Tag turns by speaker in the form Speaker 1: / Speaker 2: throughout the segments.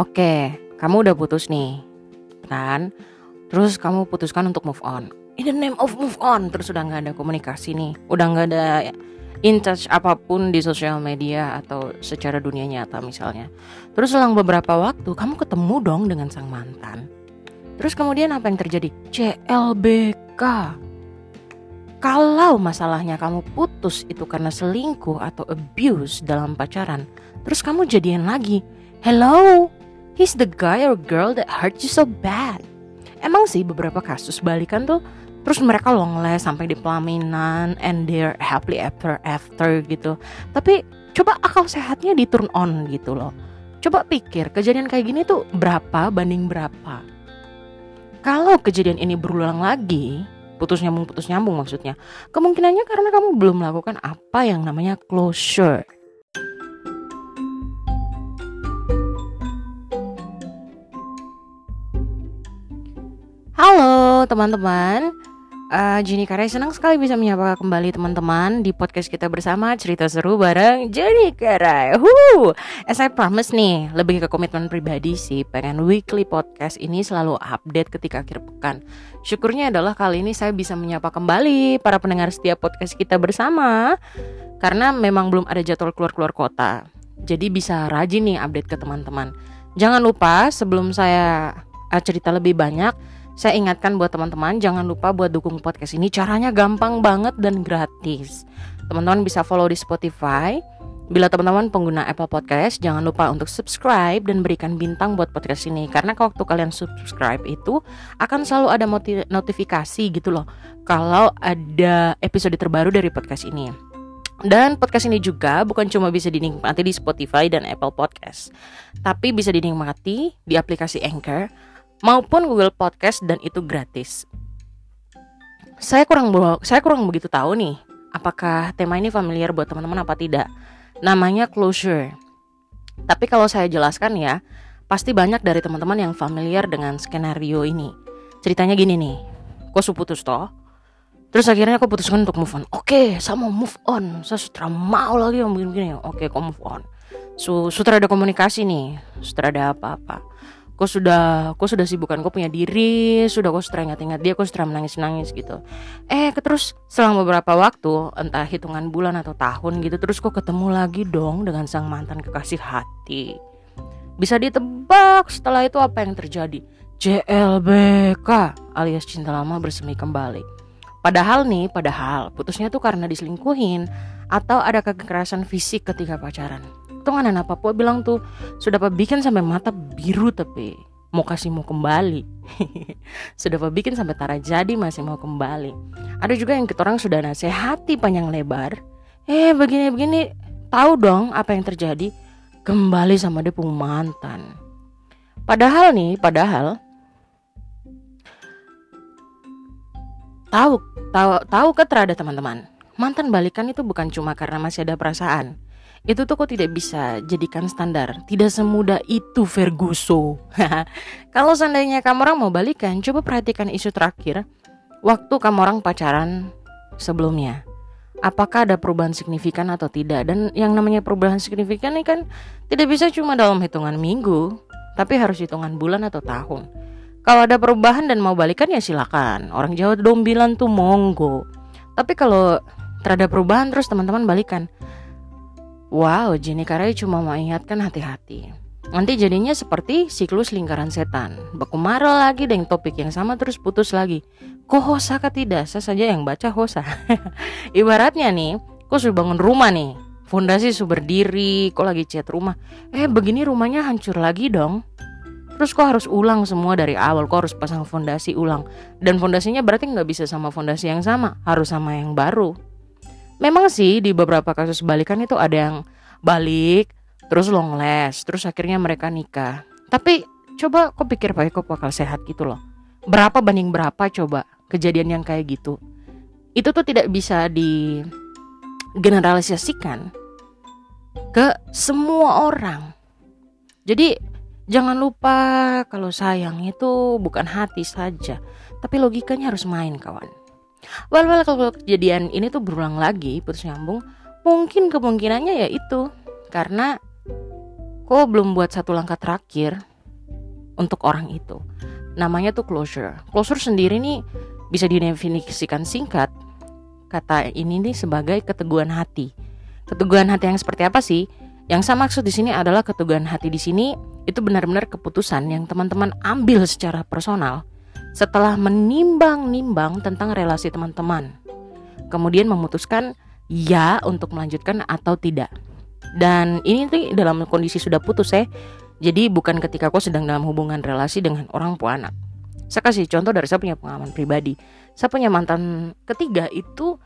Speaker 1: Oke, kamu udah putus nih, kan? Terus kamu putuskan untuk move on. In the name of move on, terus udah nggak ada komunikasi nih, udah nggak ada in touch apa pun di sosial media atau secara dunia nyata misalnya. Terus selang beberapa waktu kamu ketemu dong dengan sang mantan. Terus kemudian apa yang terjadi? CLBK. Kalau masalahnya kamu putus itu karena selingkuh atau abuse dalam pacaran, terus kamu jadian lagi. Hello, He's the guy or girl that hurt you so bad. Emang sih beberapa kasus balikan tuh terus mereka long last sampai di pelaminan and they're happily after after gitu. Tapi coba akal sehatnya di turn on gitu loh. Coba pikir kejadian kayak gini tuh berapa banding berapa. Kalau kejadian ini berulang lagi, putus nyambung putus nyambung maksudnya, kemungkinannya karena kamu belum melakukan apa yang namanya closure. Teman-teman. Uh, Jenny Karai senang sekali bisa menyapa kembali teman-teman Di podcast kita bersama cerita seru bareng Jenny Karai Huh. As I promise nih Lebih ke komitmen pribadi sih. Pengen weekly podcast ini selalu update ketika akhir pekan. Syukurnya adalah kali ini saya bisa menyapa kembali Para pendengar setiap podcast kita bersama. Karena memang belum ada jadwal keluar-keluar kota. Jadi bisa rajin nih update ke teman-teman. Jangan lupa sebelum saya uh, cerita lebih banyak saya ingatkan buat teman-teman jangan lupa buat dukung podcast ini. Caranya gampang banget dan gratis. Teman-teman bisa follow di Spotify. Bila teman-teman pengguna Apple Podcast, jangan lupa untuk subscribe dan berikan bintang buat podcast ini. Karena waktu kalian subscribe itu akan selalu ada notifikasi gitu loh. Kalau ada episode terbaru dari podcast ini. Dan podcast ini juga bukan cuma bisa dinikmati di Spotify dan Apple Podcast, tapi bisa dinikmati di aplikasi Anchor maupun Google Podcast dan itu gratis. Saya kurang saya kurang begitu tahu nih, apakah tema ini familiar buat teman-teman apa tidak. Namanya closure. Tapi kalau saya jelaskan ya, pasti banyak dari teman-teman yang familiar dengan skenario ini. Ceritanya gini nih, su putus toh? Terus akhirnya aku putuskan untuk move on. Oke, saya mau move on. Saya sutra mau lagi yang begini-begini. Oke, kok move on. Su sutra ada komunikasi nih, sutra ada apa-apa kok sudah kok sudah sibukan kok punya diri sudah kok sudah ingat-ingat dia kok sudah menangis-nangis gitu. Eh terus selang beberapa waktu entah hitungan bulan atau tahun gitu terus kok ketemu lagi dong dengan sang mantan kekasih hati. Bisa ditebak setelah itu apa yang terjadi? JLBK alias cinta lama bersemi kembali. Padahal nih padahal putusnya tuh karena diselingkuhin atau ada kekerasan fisik ketika pacaran Tuh anak Papua bilang tuh sudah apa bikin sampai mata biru tapi mau kasih mau kembali. sudah apa bikin sampai tara jadi masih mau kembali. Ada juga yang kita orang sudah nasihati panjang lebar. Eh begini-begini tahu dong apa yang terjadi kembali sama dia pun mantan. Padahal nih, padahal tahu tahu tahu ke terhadap teman-teman. Mantan balikan itu bukan cuma karena masih ada perasaan itu tuh kok tidak bisa jadikan standar. Tidak semudah itu Ferguso. Kalau seandainya kamu orang mau balikan, coba perhatikan isu terakhir. Waktu kamu orang pacaran sebelumnya. Apakah ada perubahan signifikan atau tidak? Dan yang namanya perubahan signifikan ini kan tidak bisa cuma dalam hitungan minggu, tapi harus hitungan bulan atau tahun. Kalau ada perubahan dan mau balikan ya silakan. Orang Jawa dong bilang tuh monggo. Tapi kalau terhadap perubahan terus teman-teman balikan, Wow, Jenny Karai cuma mau ingatkan hati-hati. Nanti jadinya seperti siklus lingkaran setan. Baku marah lagi dengan topik yang sama terus putus lagi. Kok hosa kah tidak? Saya saja yang baca hosa. Ibaratnya nih, kok sudah bangun rumah nih. Fondasi sudah berdiri, kok lagi cat rumah. Eh begini rumahnya hancur lagi dong. Terus kok harus ulang semua dari awal, kok harus pasang fondasi ulang. Dan fondasinya berarti nggak bisa sama fondasi yang sama, harus sama yang baru. Memang sih di beberapa kasus balikan itu ada yang balik terus long last terus akhirnya mereka nikah. Tapi coba kok pikir pakai kok bakal sehat gitu loh. Berapa banding berapa coba kejadian yang kayak gitu. Itu tuh tidak bisa di generalisasikan ke semua orang. Jadi jangan lupa kalau sayang itu bukan hati saja, tapi logikanya harus main kawan. Well, well kalau kejadian ini tuh berulang lagi putus nyambung, mungkin kemungkinannya ya itu karena kok belum buat satu langkah terakhir untuk orang itu. Namanya tuh closure. Closure sendiri nih bisa didefinisikan singkat. Kata ini nih sebagai keteguhan hati. Keteguhan hati yang seperti apa sih? Yang saya maksud di sini adalah keteguhan hati di sini itu benar-benar keputusan yang teman-teman ambil secara personal setelah menimbang-nimbang tentang relasi teman-teman. Kemudian memutuskan ya untuk melanjutkan atau tidak. Dan ini tuh dalam kondisi sudah putus ya. Jadi bukan ketika kau sedang dalam hubungan relasi dengan orang tua anak. Saya kasih contoh dari saya punya pengalaman pribadi. Saya punya mantan ketiga itu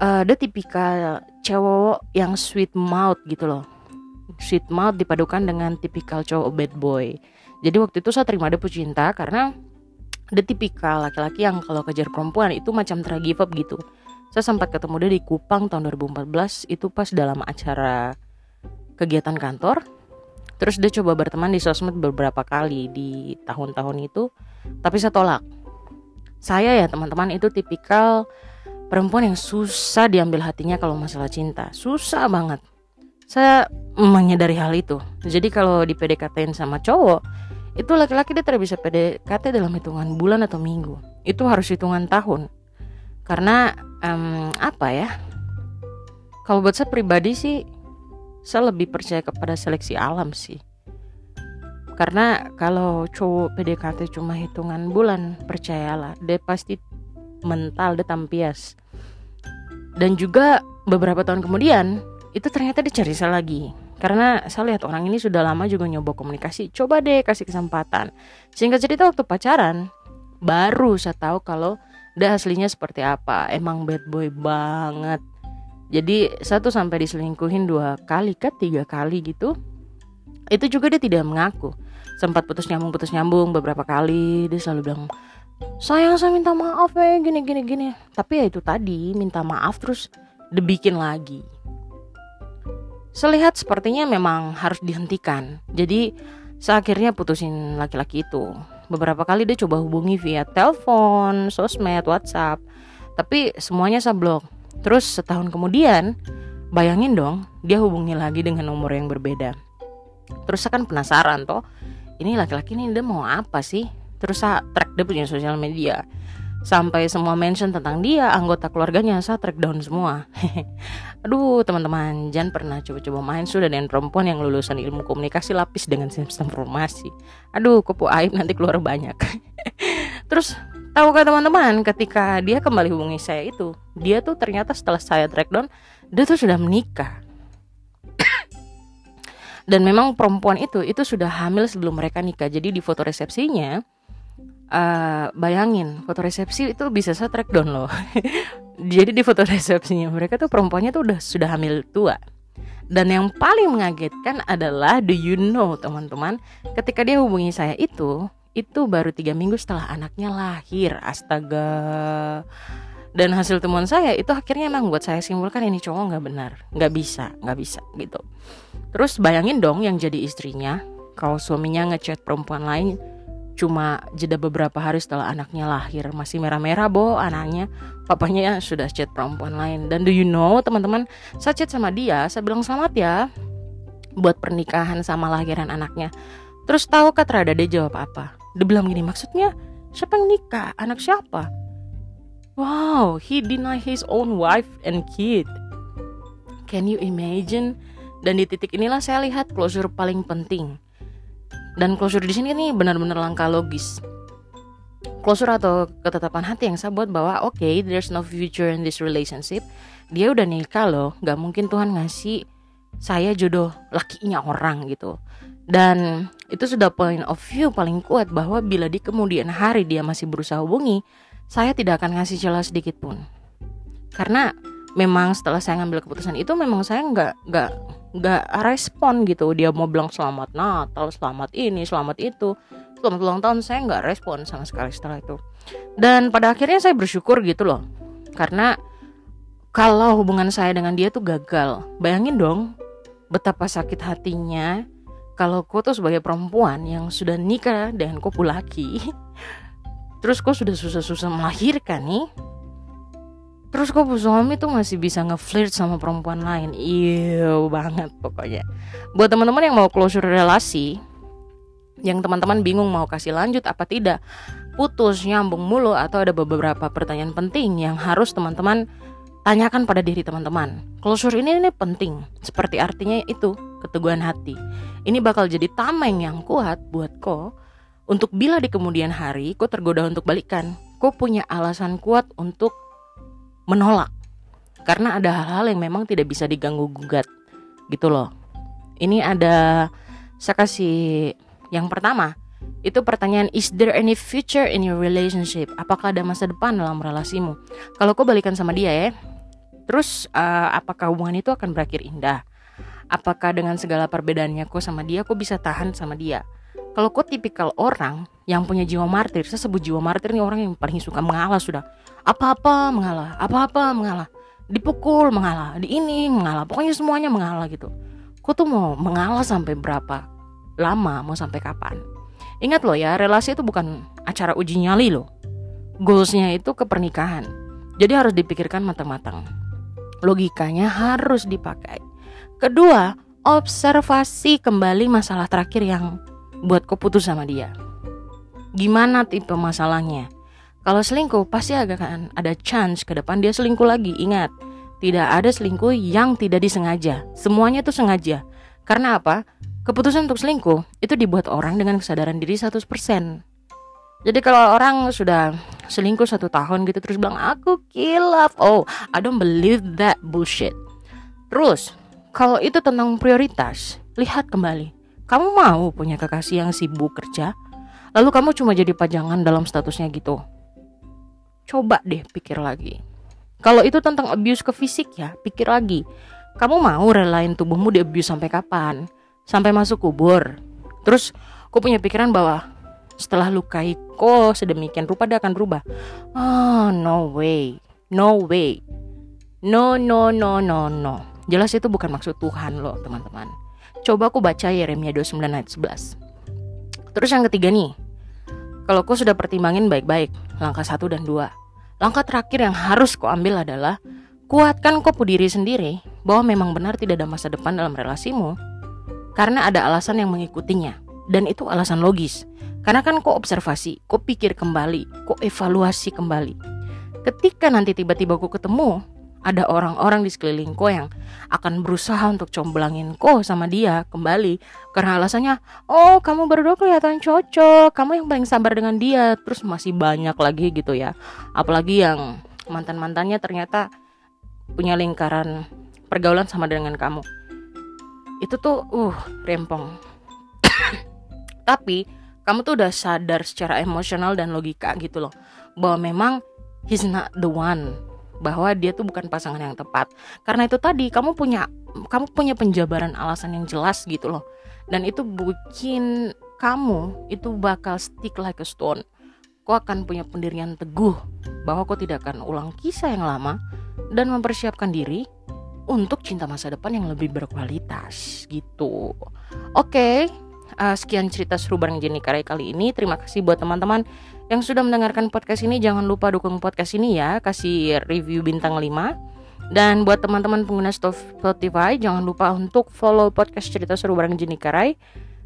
Speaker 1: uh, tipikal cowok yang sweet mouth gitu loh. Sweet mouth dipadukan dengan tipikal cowok bad boy. Jadi waktu itu saya terima dia pecinta karena dia tipikal laki-laki yang kalau kejar perempuan itu macam up gitu. Saya sempat ketemu dia di Kupang tahun 2014 itu pas dalam acara kegiatan kantor. Terus dia coba berteman di sosmed beberapa kali di tahun-tahun itu tapi saya tolak. Saya ya teman-teman itu tipikal perempuan yang susah diambil hatinya kalau masalah cinta. Susah banget. Saya menyadari hal itu. Jadi kalau di PDKT sama cowok itu laki-laki dia tidak bisa PDKT dalam hitungan bulan atau minggu. Itu harus hitungan tahun. Karena um, apa ya kalau buat saya pribadi sih saya lebih percaya kepada seleksi alam sih. Karena kalau cowok PDKT cuma hitungan bulan percayalah dia pasti mental dia tampias. Dan juga beberapa tahun kemudian itu ternyata dicari saya lagi karena saya lihat orang ini sudah lama juga nyoba komunikasi. Coba deh kasih kesempatan. Sehingga cerita waktu pacaran baru saya tahu kalau dia aslinya seperti apa. Emang bad boy banget. Jadi satu sampai diselingkuhin dua kali kan tiga kali gitu. Itu juga dia tidak mengaku. Sempat putus nyambung putus nyambung beberapa kali. Dia selalu bilang sayang saya minta maaf ya gini gini gini. Tapi ya itu tadi minta maaf terus dibikin lagi Selihat sepertinya memang harus dihentikan. Jadi saya akhirnya putusin laki-laki itu. Beberapa kali dia coba hubungi via telepon, sosmed, WhatsApp. Tapi semuanya saya blok. Terus setahun kemudian, bayangin dong, dia hubungi lagi dengan nomor yang berbeda. Terus saya kan penasaran toh, ini laki-laki ini dia mau apa sih? Terus saya track dia punya sosial media. Sampai semua mention tentang dia, anggota keluarganya saya track down semua. Aduh teman-teman, jangan pernah coba-coba main sudah dengan perempuan yang lulusan ilmu komunikasi lapis dengan sistem informasi. Aduh, kupu aib nanti keluar banyak. Terus Tahukah teman-teman ketika dia kembali hubungi saya itu Dia tuh ternyata setelah saya track down Dia tuh sudah menikah Dan memang perempuan itu Itu sudah hamil sebelum mereka nikah Jadi di foto resepsinya uh, Bayangin foto resepsi itu bisa saya track down loh. Jadi di foto resepsinya mereka tuh perempuannya tuh udah sudah hamil tua. Dan yang paling mengagetkan adalah do you know teman-teman ketika dia hubungi saya itu itu baru tiga minggu setelah anaknya lahir astaga. Dan hasil temuan saya itu akhirnya emang buat saya simpulkan ini cowok nggak benar nggak bisa nggak bisa gitu. Terus bayangin dong yang jadi istrinya kalau suaminya ngechat perempuan lain cuma jeda beberapa hari setelah anaknya lahir. Masih merah-merah bo anaknya. Papanya sudah chat perempuan lain. Dan do you know teman-teman saya chat sama dia saya bilang selamat ya buat pernikahan sama lahiran anaknya. Terus tahu kata Rada dia jawab apa? Dia bilang gini maksudnya siapa yang nikah? Anak siapa? Wow he deny his own wife and kid. Can you imagine? Dan di titik inilah saya lihat closure paling penting dan closure di sini nih benar-benar langkah logis. Closure atau ketetapan hati yang saya buat bahwa oke okay, there's no future in this relationship. Dia udah nikah loh nggak mungkin Tuhan ngasih saya jodoh lakinya orang gitu. Dan itu sudah point of view paling kuat bahwa bila di kemudian hari dia masih berusaha hubungi, saya tidak akan ngasih celah sedikit pun. Karena memang setelah saya ngambil keputusan itu memang saya nggak nggak nggak respon gitu. Dia mau bilang selamat Natal selamat ini selamat itu. Selamat ulang tahun saya nggak respon sama sekali setelah itu. Dan pada akhirnya saya bersyukur gitu loh. Karena kalau hubungan saya dengan dia tuh gagal. Bayangin dong betapa sakit hatinya kalau kau tuh sebagai perempuan yang sudah nikah dengan kau laki terus kau sudah susah-susah melahirkan nih terus kau suami tuh masih bisa ngeflirt sama perempuan lain iya banget pokoknya buat teman-teman yang mau closure relasi yang teman-teman bingung mau kasih lanjut apa tidak, putus, nyambung mulu atau ada beberapa pertanyaan penting yang harus teman-teman tanyakan pada diri teman-teman. Closure ini ini penting, seperti artinya itu keteguhan hati. Ini bakal jadi tameng yang kuat buat ko untuk bila di kemudian hari kau tergoda untuk balikan, kau punya alasan kuat untuk menolak. Karena ada hal-hal yang memang tidak bisa diganggu gugat. Gitu loh. Ini ada saya kasih yang pertama. Itu pertanyaan is there any future in your relationship? Apakah ada masa depan dalam relasimu? Kalau kau balikan sama dia ya. Terus uh, apakah hubungan itu akan berakhir indah? Apakah dengan segala perbedaannya kok sama dia kok bisa tahan sama dia? Kalau kok tipikal orang yang punya jiwa martir, saya sebut jiwa martir ini orang yang paling suka mengalah sudah. Apa-apa mengalah, apa-apa mengalah. Dipukul mengalah, di ini mengalah, pokoknya semuanya mengalah gitu. Kok tuh mau mengalah sampai berapa lama, mau sampai kapan? Ingat loh ya, relasi itu bukan acara uji nyali loh. Goalsnya itu ke pernikahan. Jadi harus dipikirkan matang-matang. Logikanya harus dipakai. Kedua, observasi kembali masalah terakhir yang buat kau putus sama dia. Gimana tipe masalahnya? Kalau selingkuh pasti agak kan ada chance ke depan dia selingkuh lagi. Ingat, tidak ada selingkuh yang tidak disengaja. Semuanya itu sengaja. Karena apa? Keputusan untuk selingkuh itu dibuat orang dengan kesadaran diri 100%. Jadi kalau orang sudah selingkuh satu tahun gitu terus bilang aku kilaf, oh I don't believe that bullshit. Terus kalau itu tentang prioritas, lihat kembali. Kamu mau punya kekasih yang sibuk kerja, lalu kamu cuma jadi pajangan dalam statusnya gitu. Coba deh pikir lagi. Kalau itu tentang abuse ke fisik ya, pikir lagi. Kamu mau relain tubuhmu di abuse sampai kapan? Sampai masuk kubur. Terus, aku punya pikiran bahwa setelah lukai kok sedemikian rupa dia akan berubah. Oh, no way. No way. No, no, no, no, no. Jelas itu bukan maksud Tuhan loh teman-teman. Coba aku baca Yeremia 29 ayat 11. Terus yang ketiga nih. Kalau kau sudah pertimbangin baik-baik langkah satu dan dua. Langkah terakhir yang harus kau ambil adalah kuatkan kau diri sendiri bahwa memang benar tidak ada masa depan dalam relasimu karena ada alasan yang mengikutinya dan itu alasan logis. Karena kan kau observasi, kau pikir kembali, kau evaluasi kembali. Ketika nanti tiba-tiba kau ketemu ada orang-orang di sekeliling ko yang akan berusaha untuk comblangin ko sama dia kembali. Karena alasannya oh kamu berdua kelihatan cocok. Kamu yang paling sabar dengan dia. Terus masih banyak lagi gitu ya. Apalagi yang mantan mantannya ternyata punya lingkaran pergaulan sama dengan kamu. Itu tuh uh rempong. Tapi kamu tuh udah sadar secara emosional dan logika gitu loh. Bahwa memang he's not the one bahwa dia tuh bukan pasangan yang tepat. Karena itu tadi kamu punya kamu punya penjabaran alasan yang jelas gitu loh. Dan itu bikin kamu itu bakal stick like a stone. Kau akan punya pendirian teguh bahwa kau tidak akan ulang kisah yang lama dan mempersiapkan diri untuk cinta masa depan yang lebih berkualitas gitu. Oke, okay, uh, sekian cerita seru bareng Jenny Karai kali ini. Terima kasih buat teman-teman yang sudah mendengarkan podcast ini jangan lupa dukung podcast ini ya, kasih review bintang 5. Dan buat teman-teman pengguna Spotify jangan lupa untuk follow podcast cerita seru bareng Jenny Karai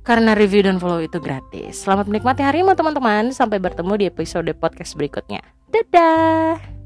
Speaker 1: karena review dan follow itu gratis. Selamat menikmati harimu teman-teman. Sampai bertemu di episode podcast berikutnya. Dadah.